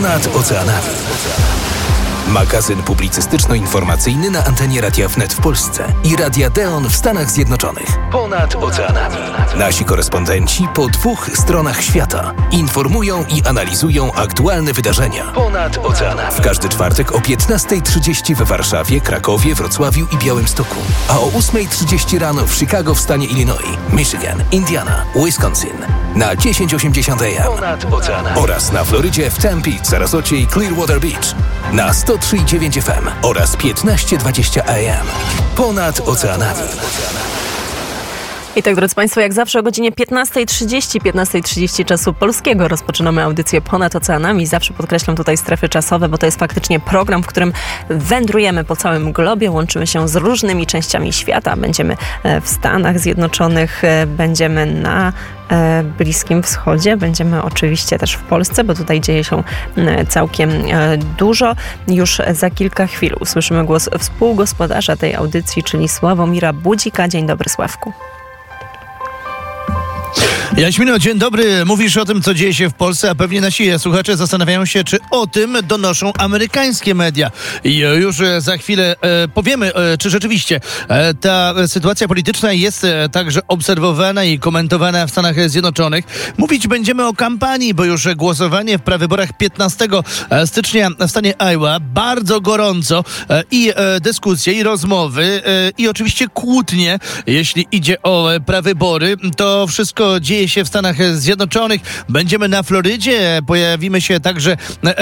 Ponad oceanami. Magazyn publicystyczno-informacyjny na antenie Radia Wnet w Polsce i Radia Deon w Stanach Zjednoczonych. Ponad oceanami. Nasi korespondenci po dwóch stronach świata informują i analizują aktualne wydarzenia. Ponad oceanami. W każdy czwartek o 15.30 we Warszawie, Krakowie, Wrocławiu i Białymstoku. A o 8.30 rano w Chicago w stanie Illinois, Michigan, Indiana, Wisconsin. Na 1080 AM. Ponad oceanami. Oraz na Florydzie w Tempe, Sarasocie i Clearwater Beach. Na 103,9 FM oraz 1520 AM. Ponad oceanami. I tak, drodzy Państwo, jak zawsze o godzinie 15.30, 15.30 czasu polskiego rozpoczynamy audycję ponad oceanami. Zawsze podkreślam tutaj strefy czasowe, bo to jest faktycznie program, w którym wędrujemy po całym globie, łączymy się z różnymi częściami świata. Będziemy e, w Stanach Zjednoczonych, e, będziemy na e, Bliskim Wschodzie. Będziemy oczywiście też w Polsce, bo tutaj dzieje się całkiem dużo. Już za kilka chwil usłyszymy głos współgospodarza tej audycji, czyli Sławomira Budzika. Dzień dobry, Sławku. Jaśmino, dzień dobry. Mówisz o tym, co dzieje się w Polsce, a pewnie nasi słuchacze zastanawiają się, czy o tym donoszą amerykańskie media. I już e, za chwilę e, powiemy, e, czy rzeczywiście e, ta sytuacja polityczna jest e, także obserwowana i komentowana w Stanach Zjednoczonych. Mówić będziemy o kampanii, bo już głosowanie w prawyborach 15 e, stycznia w stanie Iowa bardzo gorąco i dyskusje, i rozmowy, i oczywiście kłótnie, jeśli idzie o prawybory. To wszystko dzieje się w Stanach Zjednoczonych. Będziemy na Florydzie, pojawimy się także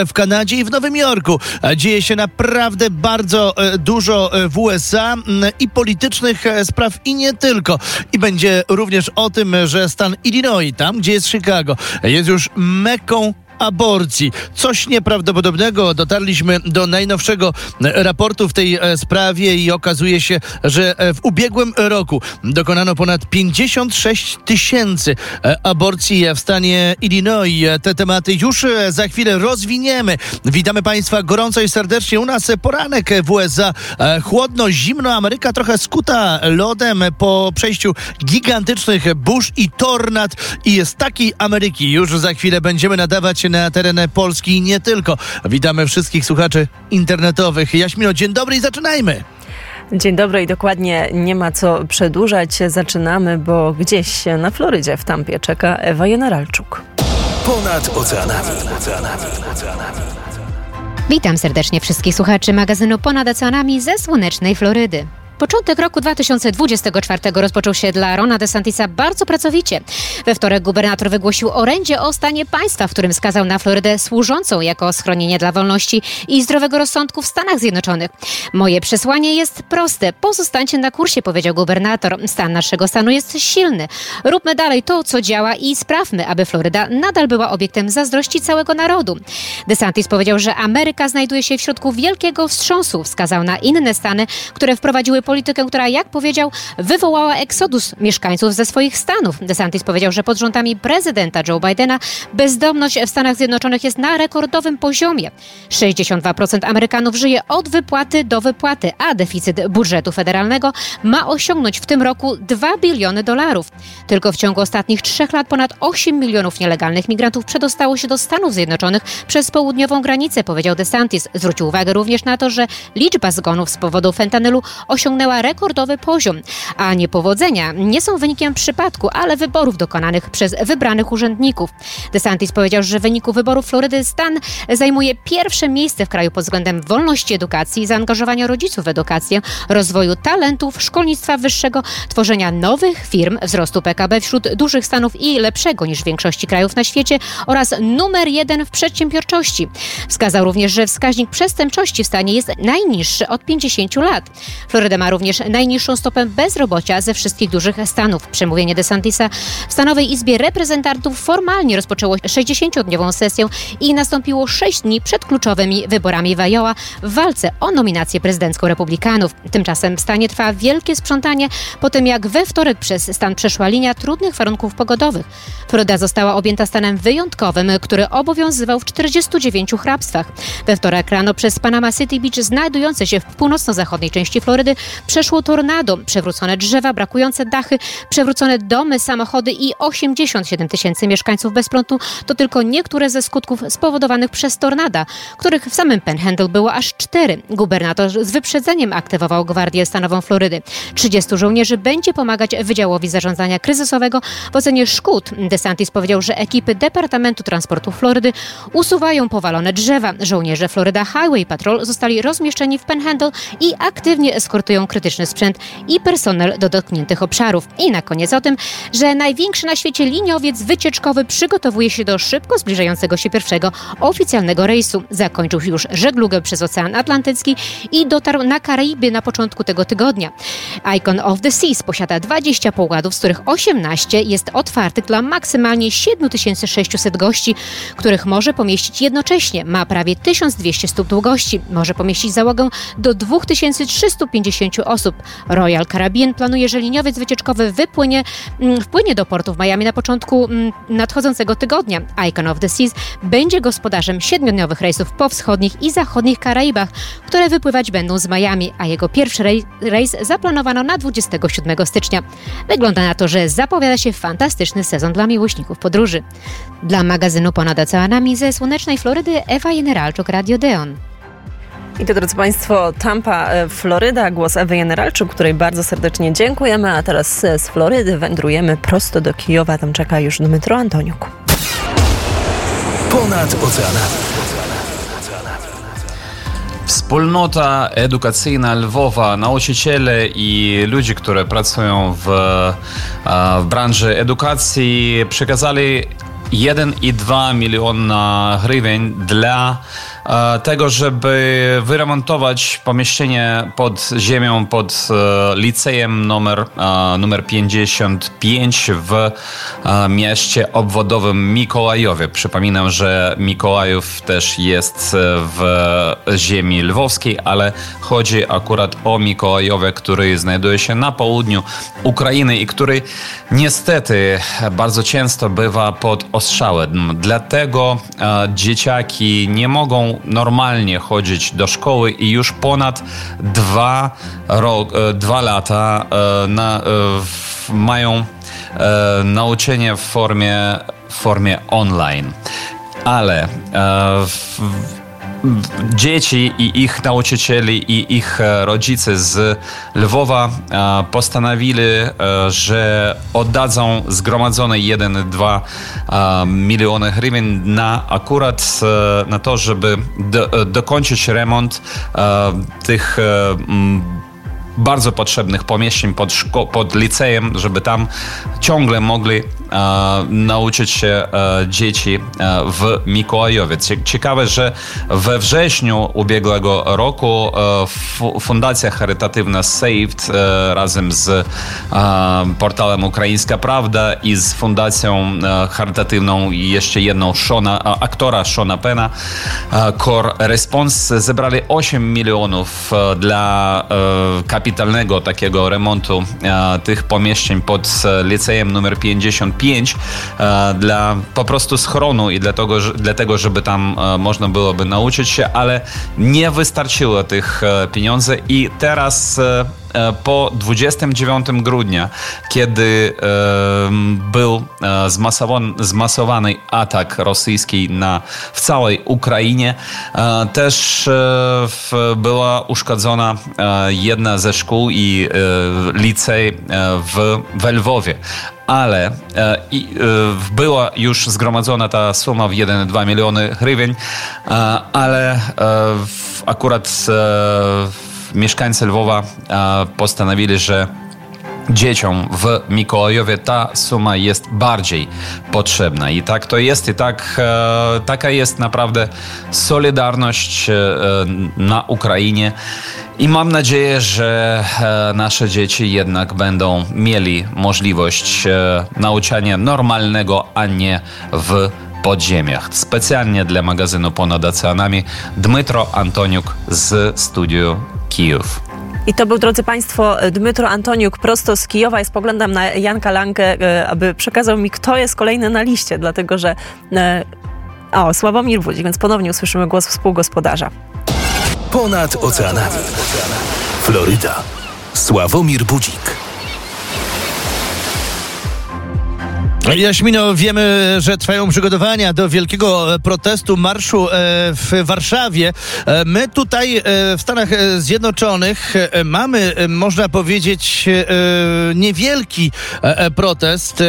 w Kanadzie i w Nowym Jorku. Dzieje się naprawdę bardzo e, dużo w USA i politycznych e, spraw i nie tylko. I będzie również o tym, że stan Illinois, tam gdzie jest Chicago, jest już meką aborcji. Coś nieprawdopodobnego. Dotarliśmy do najnowszego raportu w tej e, sprawie i okazuje się, że e, w ubiegłym roku dokonano ponad 56 tysięcy e, aborcji w stanie Illinois. Te tematy już za chwilę rozwiniemy. Witamy Państwa gorąco i serdecznie. U nas poranek w USA. Chłodno, zimno. Ameryka trochę skuta lodem po przejściu gigantycznych burz i tornad. I z takiej Ameryki już za chwilę będziemy nadawać na teren Polski i nie tylko. Witamy wszystkich słuchaczy internetowych. Jaśmino, dzień dobry i zaczynajmy. Dzień dobry i dokładnie nie ma co przedłużać. Zaczynamy, bo gdzieś na Florydzie w Tampie czeka Ewa Jenaralczuk. Ponad oceanami. oceanami. Witam serdecznie wszystkich słuchaczy magazynu Ponad Oceanami ze słonecznej Florydy. Początek roku 2024 rozpoczął się dla Rona DeSantisa bardzo pracowicie. We wtorek gubernator wygłosił orędzie o stanie państwa, w którym skazał na Florydę służącą jako schronienie dla wolności i zdrowego rozsądku w Stanach Zjednoczonych. Moje przesłanie jest proste. Pozostańcie na kursie, powiedział gubernator. Stan naszego stanu jest silny. Róbmy dalej to, co działa i sprawmy, aby Floryda nadal była obiektem zazdrości całego narodu. DeSantis powiedział, że Ameryka znajduje się w środku wielkiego wstrząsu. Wskazał na inne stany, które wprowadziły politykę, która, jak powiedział, wywołała eksodus mieszkańców ze swoich stanów. DeSantis powiedział, że pod rządami prezydenta Joe Bidena bezdomność w Stanach Zjednoczonych jest na rekordowym poziomie. 62% Amerykanów żyje od wypłaty do wypłaty, a deficyt budżetu federalnego ma osiągnąć w tym roku 2 biliony dolarów. Tylko w ciągu ostatnich trzech lat ponad 8 milionów nielegalnych migrantów przedostało się do Stanów Zjednoczonych przez południową granicę, powiedział DeSantis. Zwrócił uwagę również na to, że liczba zgonów z powodu fentanylu osiągnęła osiągnęła rekordowy poziom, a niepowodzenia nie są wynikiem przypadku, ale wyborów dokonanych przez wybranych urzędników. DeSantis powiedział, że w wyniku wyborów Florydy stan zajmuje pierwsze miejsce w kraju pod względem wolności edukacji, zaangażowania rodziców w edukację, rozwoju talentów, szkolnictwa wyższego, tworzenia nowych firm, wzrostu PKB wśród dużych stanów i lepszego niż w większości krajów na świecie oraz numer jeden w przedsiębiorczości. Wskazał również, że wskaźnik przestępczości w stanie jest najniższy od 50 lat. Floryda ma również najniższą stopę bezrobocia ze wszystkich dużych stanów. Przemówienie DeSantisa w Stanowej Izbie Reprezentantów formalnie rozpoczęło 60-dniową sesję i nastąpiło 6 dni przed kluczowymi wyborami w Iowa w walce o nominację prezydencką republikanów. Tymczasem w stanie trwa wielkie sprzątanie po tym, jak we wtorek przez stan przeszła linia trudnych warunków pogodowych. Florida została objęta stanem wyjątkowym, który obowiązywał w 49 hrabstwach. We wtorek rano przez Panama City Beach znajdujące się w północno-zachodniej części Florydy przeszło tornado, przewrócone drzewa, brakujące dachy, przewrócone domy, samochody i 87 tysięcy mieszkańców bez prądu to tylko niektóre ze skutków spowodowanych przez tornada, których w samym Panhandle było aż cztery. Gubernator z wyprzedzeniem aktywował Gwardię Stanową Florydy. 30 żołnierzy będzie pomagać Wydziałowi Zarządzania Kryzysowego w ocenie szkód. DeSantis powiedział, że ekipy Departamentu Transportu Florydy usuwają powalone drzewa. Żołnierze Florida Highway Patrol zostali rozmieszczeni w Panhandle i aktywnie eskortują krytyczny sprzęt i personel do dotkniętych obszarów. I na koniec o tym, że największy na świecie liniowiec wycieczkowy przygotowuje się do szybko zbliżającego się pierwszego oficjalnego rejsu. Zakończył już żeglugę przez Ocean Atlantycki i dotarł na Karaiby na początku tego tygodnia. Icon of the Seas posiada 20 pokładów, z których 18 jest otwartych dla maksymalnie 7600 gości, których może pomieścić jednocześnie. Ma prawie 1200 stóp długości. Może pomieścić załogę do 2350 osób. Royal Caribbean planuje, że liniowiec wycieczkowy wypłynie, mm, wpłynie do portu w Miami na początku mm, nadchodzącego tygodnia. Icon of the Seas będzie gospodarzem siedmiodniowych rejsów po wschodnich i zachodnich Karaibach, które wypływać będą z Miami, a jego pierwszy rejs zaplanowano na 27 stycznia. Wygląda na to, że zapowiada się fantastyczny sezon dla miłośników podróży. Dla magazynu Ponad Oceanami ze słonecznej Florydy Ewa Generalczuk, Radio Deon. I to, drodzy Państwo, Tampa, e, Floryda, głos Ewy Generalczuk, której bardzo serdecznie dziękujemy, a teraz z Florydy wędrujemy prosto do Kijowa, tam czeka już Dmytro Antoniuk. Ponad oceanami. Wspólnota edukacyjna Lwowa, nauczyciele i ludzie, którzy pracują w, w branży edukacji, przekazali 1,2 miliona hrywien dla E, tego, żeby wyremontować pomieszczenie pod ziemią, pod e, licejem numer, e, numer 55 w mieście obwodowym Mikołajowie. Przypominam, że Mikołajów też jest w ziemi lwowskiej, ale chodzi akurat o Mikołajowie, który znajduje się na południu Ukrainy i który niestety bardzo często bywa pod ostrzałem. Dlatego dzieciaki nie mogą normalnie chodzić do szkoły i już ponad dwa, rok, e, dwa lata e, na, e, mają nauczenie w formie, w formie online. Ale w, dzieci i ich nauczycieli i ich e, rodzice z Lwowa e, postanowili, e, że oddadzą zgromadzone 1-2 miliony hrywien na akurat na to, żeby do, dokończyć remont tych bardzo potrzebnych pomieszczeń pod, szko- pod licejem, żeby tam ciągle mogli e, nauczyć się e, dzieci e, w Mikołajowie. Ciekawe, że we wrześniu ubiegłego roku e, Fundacja Charytatywna Saved e, razem z e, portalem Ukraińska Prawda i z Fundacją Charytatywną i jeszcze jedną Shona, aktora Shona Pena Core Response zebrali 8 milionów dla kapitału kapitalnego takiego remontu e, tych pomieszczeń pod e, licejem numer 55 e, dla po prostu schronu i dlatego, dlatego żeby tam można byłoby nauczyć się, ale nie wystarczyło tych pieniędzy i teraz po 29 grudnia, kiedy był e, zmasowany atak rosyjski na, w całej Ukrainie, e, też była uszkodzona jedna ze szkół i licej w, w Lwowie. Ale e, i, e, była już zgromadzona ta suma w 1,2 miliony hrywien, e, ale akurat mieszkańcy Lwowa postanowili, że dzieciom w Mikołajowie ta suma jest bardziej potrzebna. I tak to jest, i tak, e, taka jest naprawdę solidarność e, na Ukrainie. I mam nadzieję, że e, nasze dzieci jednak będą mieli możliwość nauczania normalnego, a nie w podziemiach. Specjalnie dla magazynu Ponad Oceanami Dmytro Antoniuk z studiu Kijów. I to był, drodzy Państwo, Dmytro Antoniuk prosto z Kijowa. Ja spoglądam na Janka Lankę, e, aby przekazał mi, kto jest kolejny na liście, dlatego że... E, o, Sławomir Wódzik, więc ponownie usłyszymy głos współgospodarza. Ponad oceanami. Floryda. Sławomir Budzik. Jaśmino, wiemy, że trwają przygotowania do wielkiego e, protestu marszu e, w Warszawie. E, my tutaj w Stanach Zjednoczonych mamy, można powiedzieć, niewielki protest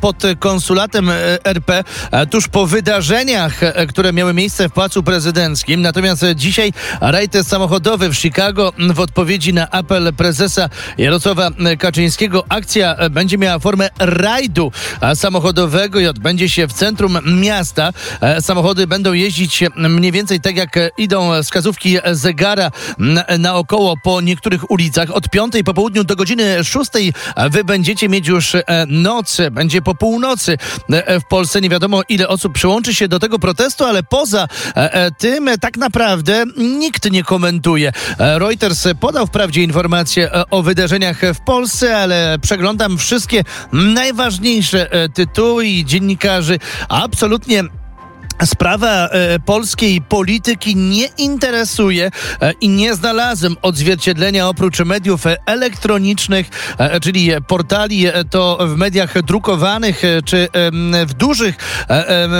pod konsulatem RP tuż po wydarzeniach, które miały miejsce w Pałacu Prezydenckim. Natomiast dzisiaj rajd samochodowy w Chicago w odpowiedzi na apel prezesa Jarosława Kaczyńskiego. Akcja będzie miała formę rajdu samochodowego i odbędzie się w centrum miasta. E, samochody będą jeździć mniej więcej tak jak idą wskazówki zegara naokoło po niektórych ulicach. Od 5 po południu do godziny 6 wy będziecie mieć już e, noc, będzie po północy e, w Polsce. Nie wiadomo ile osób przyłączy się do tego protestu, ale poza tym tak naprawdę nikt nie komentuje. Reuters podał wprawdzie informacje o wydarzeniach w Polsce, ale przeglądam wszystkie najważniejsze tytuły i dziennikarzy absolutnie Sprawa e, polskiej polityki nie interesuje e, i nie znalazłem odzwierciedlenia oprócz mediów elektronicznych, e, czyli portali to w mediach drukowanych czy w dużych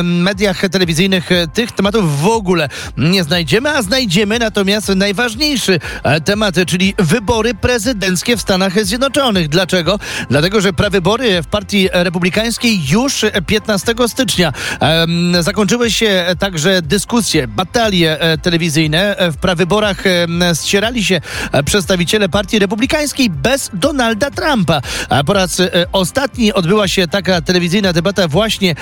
mediach telewizyjnych tych tematów w ogóle nie znajdziemy, a znajdziemy natomiast najważniejszy temat, czyli wybory prezydenckie w Stanach Zjednoczonych. Dlaczego? Dlatego, że prawybory w Partii Republikańskiej już 15 stycznia zakończyły się także dyskusje, batalie e, telewizyjne. E, w prawyborach e, ścierali się przedstawiciele Partii Republikańskiej bez Donalda Trumpa. A po raz ostatni odbyła się taka telewizyjna debata właśnie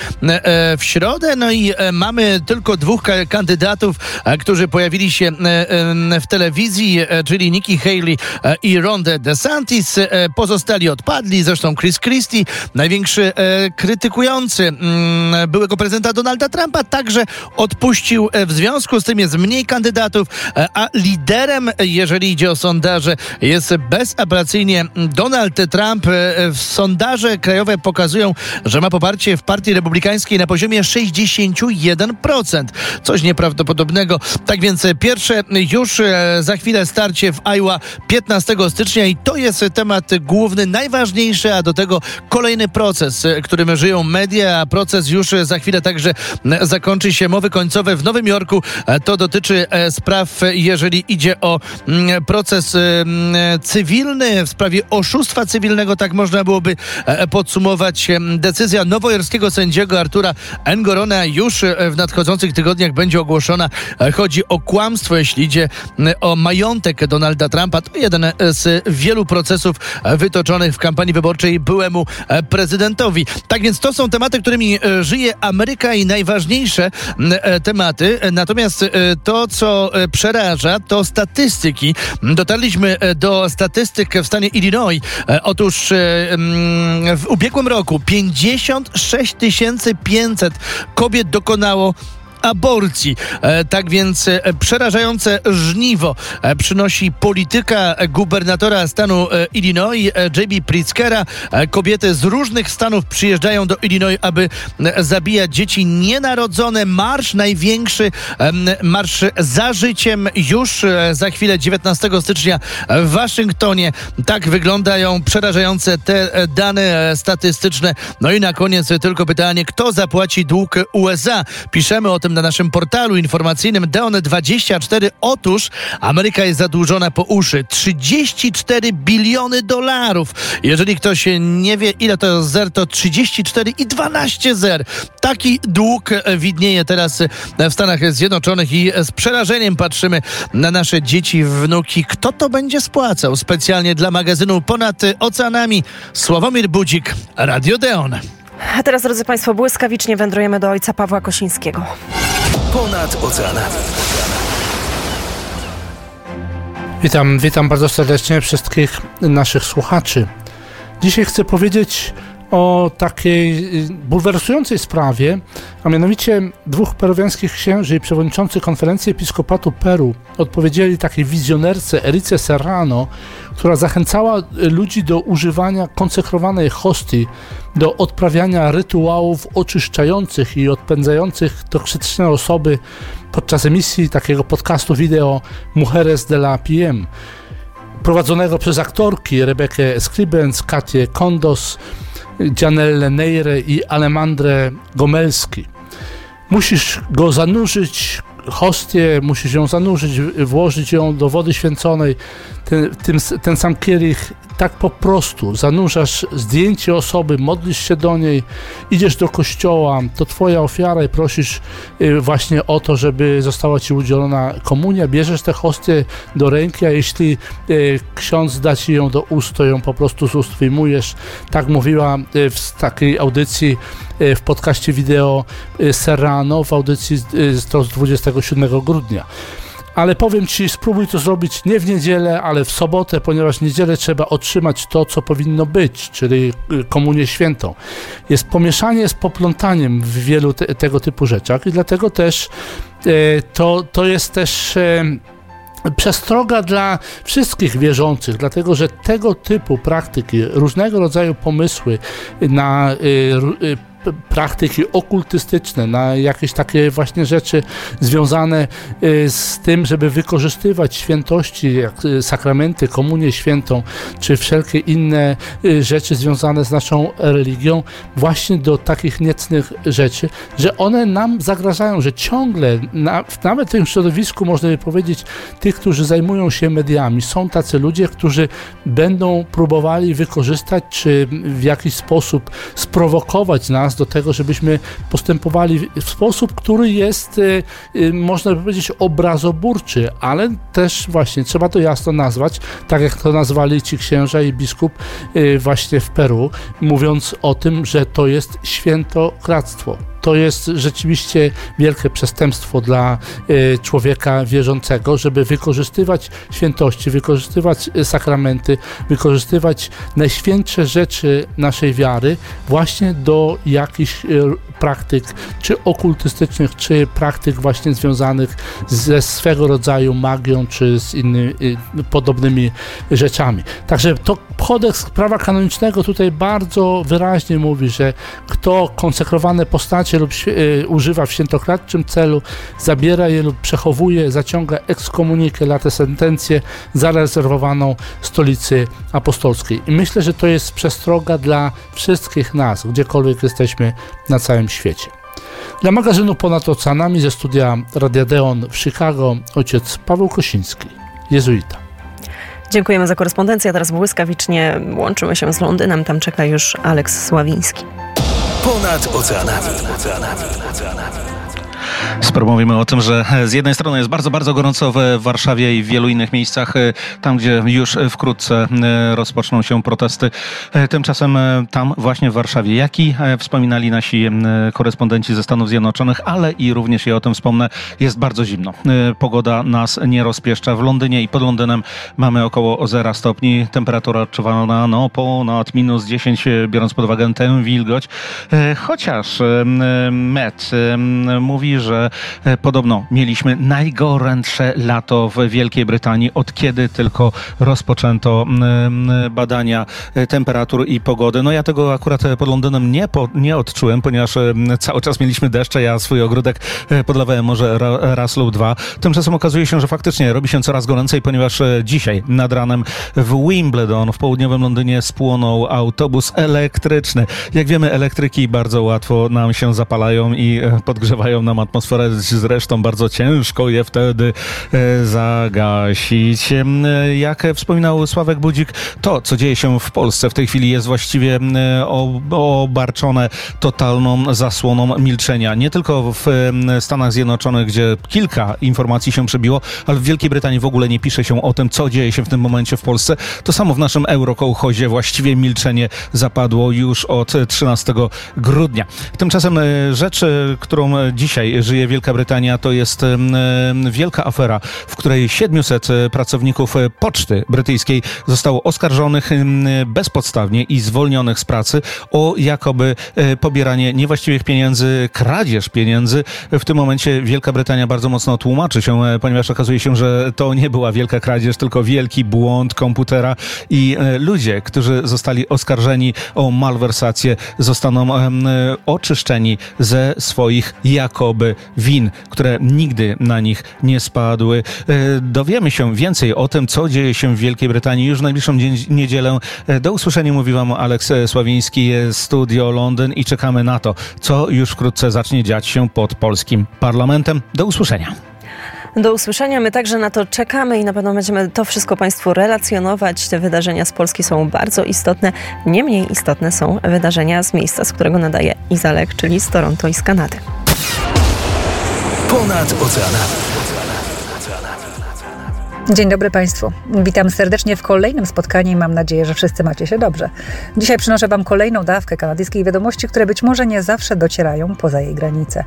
w środę. No i mamy tylko dwóch kandydatów, którzy pojawili się w telewizji, czyli Nikki Haley i Ron DeSantis. Pozostali odpadli, zresztą Chris Christie, największy krytykujący mm, byłego prezydenta Donalda Trumpa, także odpuścił. E, w związku z tym jest mniej kandydatów, e, a liderem, jeżeli idzie o sondaże, jest bezapelacyjnie Donald Trump. E, sondaże krajowe pokazują, że ma poparcie w Partii Republikańskiej na poziomie 61%. Coś nieprawdopodobnego. Tak więc pierwsze już za chwilę starcie w Iowa 15 stycznia i to jest temat główny, najważniejszy, a do tego kolejny proces, którym żyją media, a proces już za chwilę także zakończy się mowy końcowe w Nowym Jorku. E, to dotyczy e, spraw, jeżeli idzie o mm, proces mm, cywilny, w sprawie oszustwa cywilnego, tak można byłoby e, podsumować. Decyzja nowojorskiego sędziego Artura Engorona już w nadchodzących tygodniach będzie ogłoszona. Chodzi o kłamstwo, jeśli idzie o majątek Donalda Trumpa. To jeden z wielu procesów wytoczonych w kampanii wyborczej byłemu prezydentowi. Tak więc to są tematy, którymi żyje Ameryka i najważniejsze E, tematy. Natomiast e, to, co e, przeraża, to statystyki. Dotarliśmy do statystyk w stanie Illinois. Otóż w ubiegłym roku 56 500 kobiet dokonało aborcji. E, tak więc e, przerażające żniwo e, przynosi polityka gubernatora stanu Illinois, J.B. Pritzkera. Kobiety z różnych stanów przyjeżdżają do Illinois, aby zabijać dzieci nienarodzone. Marsz największy, marsz za życiem już za chwilę 19 stycznia w Waszyngtonie. Tak wyglądają przerażające te dane statystyczne. No i na koniec tylko pytanie, kto zapłaci dług USA? Piszemy o tym tym na naszym portalu informacyjnym Deon24. Otóż Ameryka jest zadłużona po uszy. 34 biliony dolarów. Jeżeli ktoś nie wie, ile to zer, to 34 i 12 zer. Taki dług widnieje teraz w Stanach Zjednoczonych i z przerażeniem patrzymy na nasze dzieci, wnuki. Kto to będzie spłacał? Specjalnie dla magazynu Ponad Oceanami. Sławomir Budzik, Radio Deon. A teraz, drodzy Państwo, błyskawicznie wędrujemy do ojca Pawła Kosińskiego. Ponad oceanami. Witam, witam bardzo serdecznie wszystkich naszych słuchaczy. Dzisiaj chcę powiedzieć o takiej y, bulwersującej sprawie, a mianowicie dwóch peruwiańskich księży i przewodniczący konferencji episkopatu Peru odpowiedzieli takiej wizjonerce Erice Serrano, która zachęcała ludzi do używania konsekrowanej hostii, do odprawiania rytuałów oczyszczających i odpędzających toksyczne osoby podczas emisji takiego podcastu wideo Mujeres de la PM. prowadzonego przez aktorki Rebekę Scribens, Katię Kondos, Janelle Neire i Alemandrę Gomelski. Musisz go zanurzyć, hostię, musisz ją zanurzyć, włożyć ją do wody święconej, ten, ten, ten sam kielich tak po prostu zanurzasz zdjęcie osoby, modlisz się do niej, idziesz do kościoła, to twoja ofiara i prosisz y, właśnie o to, żeby została ci udzielona komunia, bierzesz tę hostię do ręki, a jeśli y, ksiądz da ci ją do ust, to ją po prostu z ust wyjmujesz. Tak mówiła y, w takiej audycji w podcaście wideo Serrano, w audycji z 27 grudnia ale powiem Ci, spróbuj to zrobić nie w niedzielę, ale w sobotę, ponieważ w niedzielę trzeba otrzymać to, co powinno być, czyli y, komunię świętą. Jest pomieszanie z poplątaniem w wielu te, tego typu rzeczach i dlatego też e, to, to jest też e, przestroga dla wszystkich wierzących, dlatego że tego typu praktyki, różnego rodzaju pomysły na y, praktyki okultystyczne, na jakieś takie właśnie rzeczy związane y, z tym, żeby wykorzystywać świętości, jak y, sakramenty, komunię świętą, czy wszelkie inne y, rzeczy związane z naszą religią, właśnie do takich niecnych rzeczy, że one nam zagrażają, że ciągle, nawet w tym środowisku, można by powiedzieć, tych, którzy zajmują się mediami, są tacy ludzie, którzy będą próbowali wykorzystać, czy w jakiś sposób sprowokować nas do tego, żebyśmy postępowali w sposób, który jest, y, y, można by powiedzieć, obrazoburczy, ale też właśnie trzeba to jasno nazwać, tak jak to nazwali ci księża i biskup y, właśnie w Peru, mówiąc o tym, że to jest świętokradztwo to jest rzeczywiście wielkie przestępstwo dla e, człowieka wierzącego, żeby wykorzystywać świętości, wykorzystywać e, sakramenty, wykorzystywać najświętsze rzeczy naszej wiary właśnie do jakichś e, praktyk, czy okultystycznych, czy praktyk właśnie związanych ze swego rodzaju magią, czy z innymi podobnymi rzeczami. Także to kodeks prawa kanonicznego tutaj bardzo wyraźnie mówi, że kto konsekrowane postacie lub y, używa w świętokradczym celu, zabiera je lub przechowuje, zaciąga ekskomunikę, latę sentencję zarezerwowaną stolicy apostolskiej. I myślę, że to jest przestroga dla wszystkich nas, gdziekolwiek jesteśmy na całym świecie. Dla magazynu Ponad Oceanami ze studia Radia Deon w Chicago ojciec Paweł Kosiński, jezuita. Dziękujemy za korespondencję. Teraz błyskawicznie łączymy się z Londynem. Tam czeka już Aleks Sławiński. Ponad oceanami. Sporo mówimy o tym, że z jednej strony jest bardzo, bardzo gorąco w Warszawie i w wielu innych miejscach, e, tam gdzie już wkrótce e, rozpoczną się protesty. E, tymczasem tam właśnie w Warszawie, jak i wspominali nasi korespondenci ze Stanów Zjednoczonych, ale i również ja o tym wspomnę, jest bardzo zimno. Pogoda nas nie rozpieszcza. W Londynie i pod Londynem mamy około 0 stopni. Temperatura odczuwalna no, ponad minus 10, biorąc pod uwagę tę wilgoć. Chociaż Met mówi, że że e, podobno mieliśmy najgorętsze lato w Wielkiej Brytanii, od kiedy tylko rozpoczęto badania e, temperatur i pogody. No ja tego akurat pod Londynem nie, po, nie odczułem, ponieważ cały czas mieliśmy deszcze, ja swój ogródek e, podlewałem może raz lub dwa. Tymczasem okazuje się, że faktycznie robi się coraz goręcej, ponieważ dzisiaj nad ranem w Wimbledon w południowym Londynie spłonął autobus elektryczny. Jak wiemy, elektryki bardzo łatwo nam się zapalają i podgrzewają nam atmosferę atmosferę, zresztą bardzo ciężko je wtedy e, zagasić. Jak wspominał Sławek Budzik, to, co dzieje się w Polsce w tej chwili jest właściwie obarczone totalną zasłoną milczenia. Nie tylko w Stanach Zjednoczonych, gdzie kilka informacji się przebiło, ale w Wielkiej Brytanii w ogóle nie pisze się o tym, co dzieje się w tym momencie w Polsce. To samo w naszym eurokołchozie właściwie milczenie zapadło już od 13 grudnia. Tymczasem e, rzecz, którą dzisiaj żyje Wielka Brytania, to jest wielka afera, w której 700 e, pracowników e, poczty brytyjskiej zostało oskarżonych bezpodstawnie i zwolnionych z pracy o jakoby e, pobieranie niewłaściwych pieniędzy, kradzież pieniędzy. W tym momencie Wielka Brytania bardzo mocno tłumaczy się, ponieważ okazuje się, że to nie była wielka kradzież, tylko wielki błąd komputera i ludzie, którzy zostali oskarżeni o malwersację, zostaną oczyszczeni ze swoich jakoby win, które nigdy na nich nie spadły. Dowiemy się więcej o tym, co dzieje się w Wielkiej Brytanii już w najbliższą niedzielę. Do usłyszenia mówi Wam Aleks Sławiński, Studio Londyn i czekamy na to, co już wkrótce zacznie dziać się pod polskim parlamentem. Do usłyszenia. Do usłyszenia. My także na to czekamy i na pewno będziemy to wszystko Państwu relacjonować. Te wydarzenia z Polski są bardzo istotne. Nie mniej istotne są wydarzenia z miejsca, z którego nadaje Izalek, czyli z Toronto i z Kanady. Ponad oceanami. Dzień dobry Państwu. Witam serdecznie w kolejnym spotkaniu i mam nadzieję, że wszyscy macie się dobrze. Dzisiaj przynoszę Wam kolejną dawkę kanadyjskiej wiadomości, które być może nie zawsze docierają poza jej granice.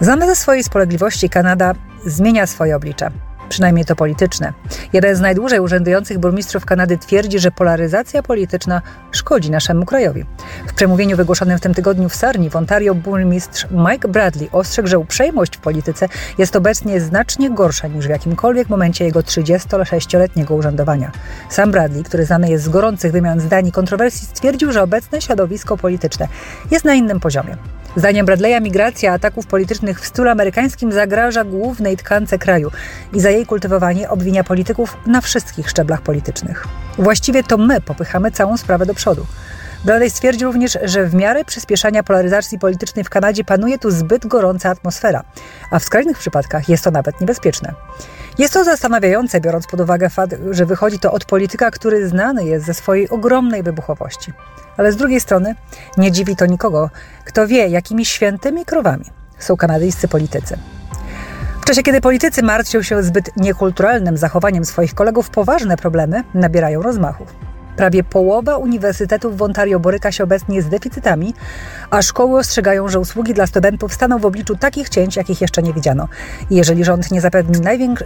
Znana ze swojej spolegliwości Kanada zmienia swoje oblicze przynajmniej to polityczne. Jeden z najdłużej urzędujących burmistrzów Kanady twierdzi, że polaryzacja polityczna szkodzi naszemu krajowi. W przemówieniu wygłoszonym w tym tygodniu w Sarni w Ontario burmistrz Mike Bradley ostrzegł, że uprzejmość w polityce jest obecnie znacznie gorsza niż w jakimkolwiek momencie jego 36-letniego urzędowania. Sam Bradley, który znany jest z gorących wymian zdań i kontrowersji, stwierdził, że obecne środowisko polityczne jest na innym poziomie. Zdaniem Bradley'a migracja ataków politycznych w stylu amerykańskim zagraża głównej tkance kraju i za jej kultywowanie obwinia polityków na wszystkich szczeblach politycznych. Właściwie to my popychamy całą sprawę do przodu. Bradley stwierdził również, że w miarę przyspieszania polaryzacji politycznej w Kanadzie panuje tu zbyt gorąca atmosfera, a w skrajnych przypadkach jest to nawet niebezpieczne. Jest to zastanawiające, biorąc pod uwagę fakt, że wychodzi to od polityka, który znany jest ze swojej ogromnej wybuchowości. Ale z drugiej strony nie dziwi to nikogo, kto wie, jakimi świętymi krowami są kanadyjscy politycy. W czasie, kiedy politycy martwią się zbyt niekulturalnym zachowaniem swoich kolegów, poważne problemy nabierają rozmachu. Prawie połowa uniwersytetów w Ontario boryka się obecnie z deficytami, a szkoły ostrzegają, że usługi dla studentów staną w obliczu takich cięć, jakich jeszcze nie widziano. jeżeli rząd nie zapewni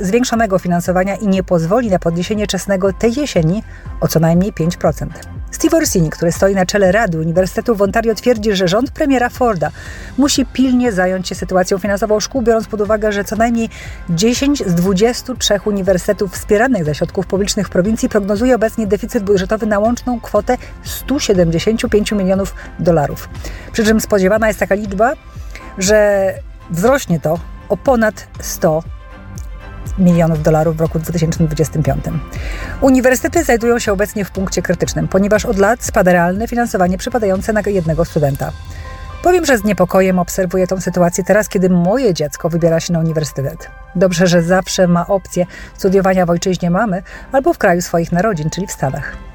zwiększonego finansowania i nie pozwoli na podniesienie czesnego tej jesieni o co najmniej 5%. Steve Orsini, który stoi na czele Rady Uniwersytetu w Ontario, twierdzi, że rząd premiera Forda musi pilnie zająć się sytuacją finansową szkół, biorąc pod uwagę, że co najmniej 10 z 23 uniwersytetów wspieranych ze środków publicznych w prowincji prognozuje obecnie deficyt budżetowy na łączną kwotę 175 milionów dolarów. Przy czym spodziewana jest taka liczba, że wzrośnie to o ponad 100 milionów dolarów w roku 2025. Uniwersytety znajdują się obecnie w punkcie krytycznym, ponieważ od lat spada realne finansowanie przypadające na jednego studenta. Powiem, że z niepokojem obserwuję tę sytuację teraz, kiedy moje dziecko wybiera się na uniwersytet. Dobrze, że zawsze ma opcję studiowania w ojczyźnie mamy albo w kraju swoich narodzin, czyli w Stanach.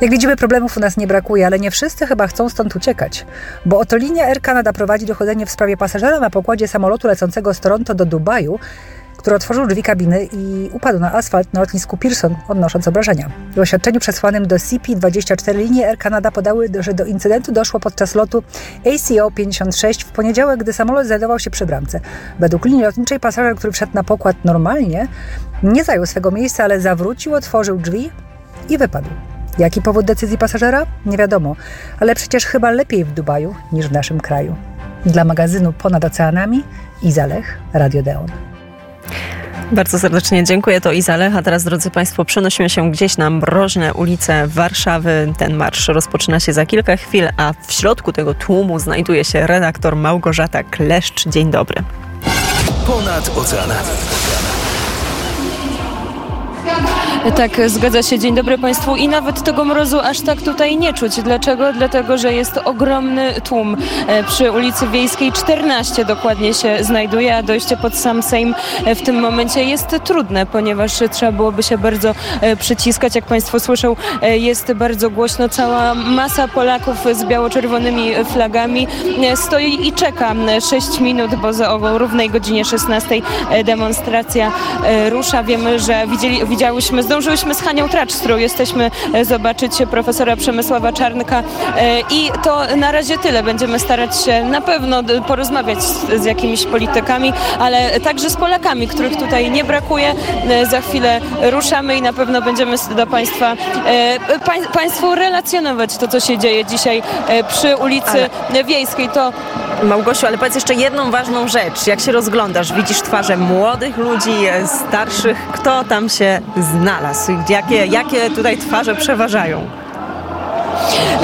Jak widzimy, problemów u nas nie brakuje, ale nie wszyscy chyba chcą stąd uciekać, bo oto linia Air Canada prowadzi dochodzenie w sprawie pasażera na pokładzie samolotu lecącego z Toronto do Dubaju, który otworzył drzwi kabiny i upadł na asfalt na lotnisku Pearson, odnosząc obrażenia. W oświadczeniu przesłanym do CP24 linie Air Canada podały, że do incydentu doszło podczas lotu ACO 56 w poniedziałek, gdy samolot znajdował się przy bramce. Według linii lotniczej pasażer, który wszedł na pokład normalnie, nie zajął swego miejsca, ale zawrócił, otworzył drzwi i wypadł. Jaki powód decyzji pasażera? Nie wiadomo, ale przecież chyba lepiej w Dubaju niż w naszym kraju. Dla magazynu Ponad Oceanami Izalech, Radio Deon. Bardzo serdecznie dziękuję, to Izalech. A teraz, drodzy Państwo, przenosimy się gdzieś na mroźne ulice Warszawy. Ten marsz rozpoczyna się za kilka chwil, a w środku tego tłumu znajduje się redaktor Małgorzata Kleszcz. Dzień dobry. Ponad oceanami. Tak, zgadza się. Dzień dobry Państwu. I nawet tego mrozu aż tak tutaj nie czuć. Dlaczego? Dlatego, że jest ogromny tłum e, przy ulicy Wiejskiej. 14 dokładnie się znajduje, a dojście pod sam Sejm e, w tym momencie jest trudne, ponieważ trzeba byłoby się bardzo e, przyciskać. Jak Państwo słyszą, jest bardzo głośno. Cała masa Polaków z biało-czerwonymi flagami stoi i czeka 6 minut, bo za o równej godzinie 16 demonstracja rusza. Wiemy, że widzieli, widziałyśmy z zdążyłyśmy z Hanią Tracz, z którą jesteśmy e, zobaczyć profesora Przemysława Czarnka e, i to na razie tyle. Będziemy starać się na pewno porozmawiać z, z jakimiś politykami, ale także z Polakami, których tutaj nie brakuje. E, za chwilę ruszamy i na pewno będziemy do Państwa Państwu relacjonować to, co się dzieje dzisiaj przy ulicy ale... Wiejskiej. To Małgosiu, ale powiedz jeszcze jedną ważną rzecz. Jak się rozglądasz, widzisz twarze młodych ludzi, starszych, kto tam się znalazł? Jakie, jakie tutaj twarze przeważają?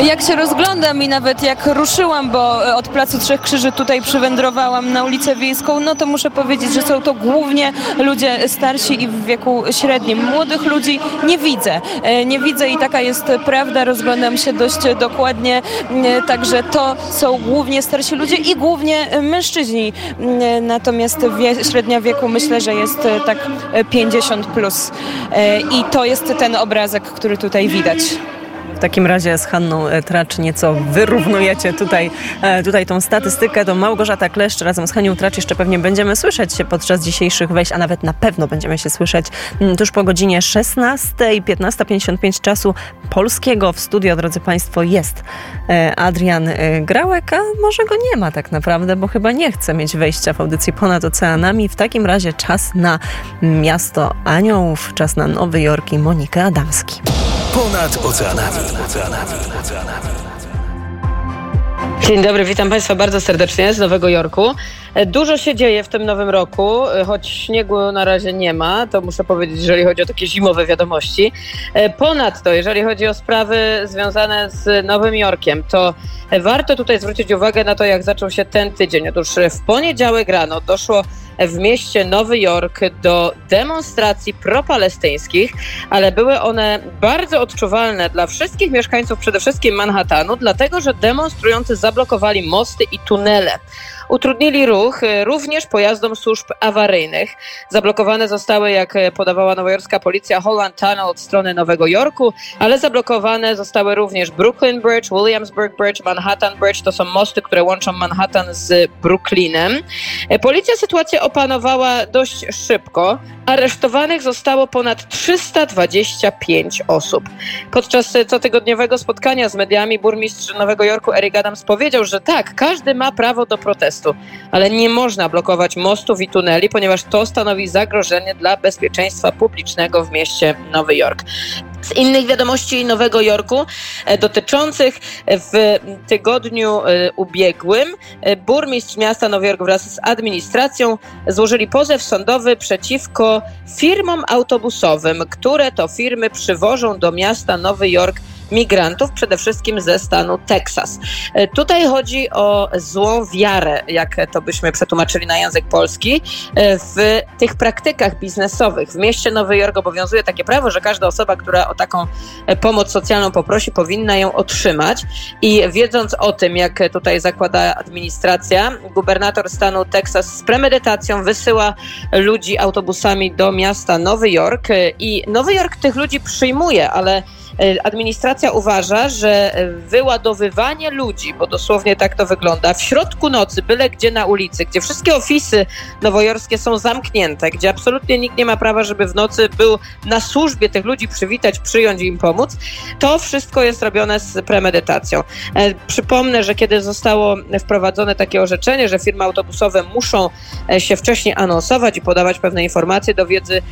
Jak się rozglądam i nawet jak ruszyłam, bo od Placu Trzech Krzyży tutaj przywędrowałam na ulicę Wiejską, no to muszę powiedzieć, że są to głównie ludzie starsi i w wieku średnim. Młodych ludzi nie widzę. E, nie widzę i taka jest prawda. Rozglądam się dość dokładnie. E, także to są głównie starsi ludzie i głównie mężczyźni. E, natomiast wie, średnia wieku myślę, że jest tak 50 plus. I to jest ten obrazek, który tutaj widać. W takim razie z Hanną e, Tracz nieco wyrównujecie tutaj, e, tutaj tą statystykę. To Małgorzata Kleszcz razem z Hanią Tracz jeszcze pewnie będziemy słyszeć się podczas dzisiejszych wejść, a nawet na pewno będziemy się słyszeć mm, tuż po godzinie 16, 15.55 czasu polskiego w studio, drodzy Państwo, jest e, Adrian Grałek, a może go nie ma tak naprawdę, bo chyba nie chce mieć wejścia w audycji ponad oceanami. W takim razie czas na miasto aniołów, czas na Nowy Jork i Monikę Adamski. Ponad oceanami. Dzień dobry, witam Państwa bardzo serdecznie z Nowego Jorku. Dużo się dzieje w tym nowym roku, choć śniegu na razie nie ma, to muszę powiedzieć, jeżeli chodzi o takie zimowe wiadomości. Ponadto, jeżeli chodzi o sprawy związane z Nowym Jorkiem, to warto tutaj zwrócić uwagę na to, jak zaczął się ten tydzień. Otóż w poniedziałek rano doszło w mieście Nowy Jork do demonstracji propalestyńskich, ale były one bardzo odczuwalne dla wszystkich mieszkańców przede wszystkim Manhattanu, dlatego że demonstrujący zablokowali mosty i tunele. Utrudnili ruch e, również pojazdom służb awaryjnych. Zablokowane zostały, jak e, podawała nowojorska policja, Holland Tunnel od strony Nowego Jorku, ale zablokowane zostały również Brooklyn Bridge, Williamsburg Bridge, Manhattan Bridge. To są mosty, które łączą Manhattan z Brooklynem. E, policja sytuację opanowała dość szybko. Aresztowanych zostało ponad 325 osób. Podczas cotygodniowego spotkania z mediami burmistrz Nowego Jorku Eric Adams powiedział, że tak, każdy ma prawo do protestu, ale nie można blokować mostów i tuneli, ponieważ to stanowi zagrożenie dla bezpieczeństwa publicznego w mieście Nowy Jork. Z innych wiadomości Nowego Jorku e, dotyczących w tygodniu e, ubiegłym e, burmistrz miasta Nowy Jork wraz z administracją złożyli pozew sądowy przeciwko firmom autobusowym, które to firmy przywożą do miasta Nowy Jork migrantów, przede wszystkim ze stanu Teksas. E, tutaj chodzi o złą wiarę, jak to byśmy przetłumaczyli na język polski, e, w tych praktykach biznesowych. W mieście Nowy Jork obowiązuje takie prawo, że każda osoba, która o taką e, pomoc socjalną poprosi, powinna ją otrzymać. I wiedząc o tym, jak tutaj zakłada administracja, gubernator stanu Teksas z premedytacją wysyła ludzi autobusami do miasta Nowy Jork i Nowy Jork tych ludzi przyjmuje, ale administracja uważa, że wyładowywanie ludzi, bo dosłownie tak to wygląda, w środku nocy, byle gdzie na ulicy, gdzie wszystkie ofisy nowojorskie są zamknięte, gdzie absolutnie nikt nie ma prawa, żeby w nocy był na służbie tych ludzi przywitać, przyjąć i im pomóc, to wszystko jest robione z premedytacją. E, przypomnę, że kiedy zostało wprowadzone takie orzeczenie, że firmy autobusowe muszą e, się wcześniej anonsować i podawać pewne informacje do wiedzy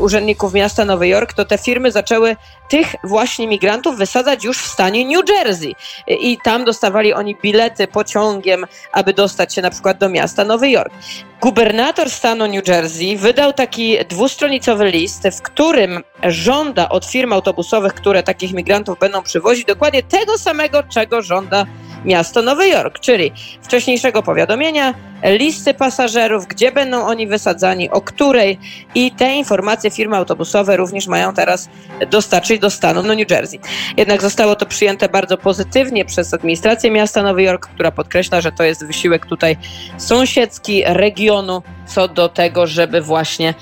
urzędników miasta Nowy Jork, to te firmy zaczęły tych właśnie migrantów wysadzać już w stanie New Jersey. I tam dostawali oni bilety pociągiem, aby dostać się na przykład do miasta Nowy Jork. Gubernator stanu New Jersey wydał taki dwustronicowy list, w którym żąda od firm autobusowych, które takich migrantów będą przywozić, dokładnie tego samego, czego żąda miasto Nowy Jork, czyli wcześniejszego powiadomienia, listy pasażerów, gdzie będą oni wysadzani, o której i te informacje firmy autobusowe również mają teraz dostarczyć do stanu no New Jersey. Jednak zostało to przyjęte bardzo pozytywnie przez administrację miasta Nowy Jork, która podkreśla, że to jest wysiłek tutaj sąsiedzki regionu co do tego, żeby właśnie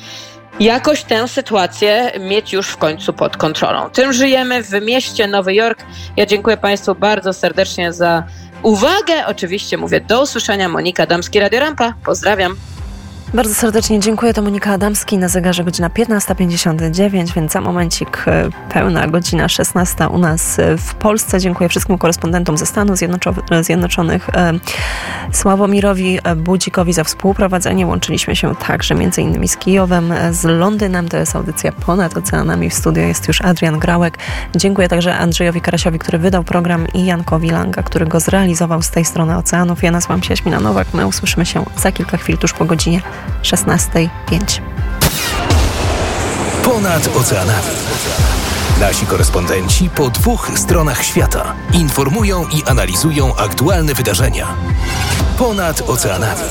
jakoś tę sytuację mieć już w końcu pod kontrolą. Tym żyjemy w mieście Nowy Jork. Ja dziękuję Państwu bardzo serdecznie za uwagę. Oczywiście mówię do usłyszenia. Monika Damski, Radio Rampa. Pozdrawiam. Bardzo serdecznie dziękuję. To Monika Adamski na zegarze godzina 15.59, więc za momencik e, pełna godzina 16 u nas e, w Polsce. Dziękuję wszystkim korespondentom ze Stanów Zjednoczonych. E, Sławomirowi Budzikowi za współprowadzenie. Łączyliśmy się także między innymi z Kijowem, z Londynem. To jest audycja ponad oceanami. W studio jest już Adrian Grałek. Dziękuję także Andrzejowi Karasiowi, który wydał program i Jankowi Langa, który go zrealizował z tej strony oceanów. Ja nazywam się Jaśmina Nowak. My usłyszymy się za kilka chwil tuż po godzinie 16.05. Ponad oceanami. Nasi korespondenci po dwóch stronach świata informują i analizują aktualne wydarzenia. Ponad oceanami.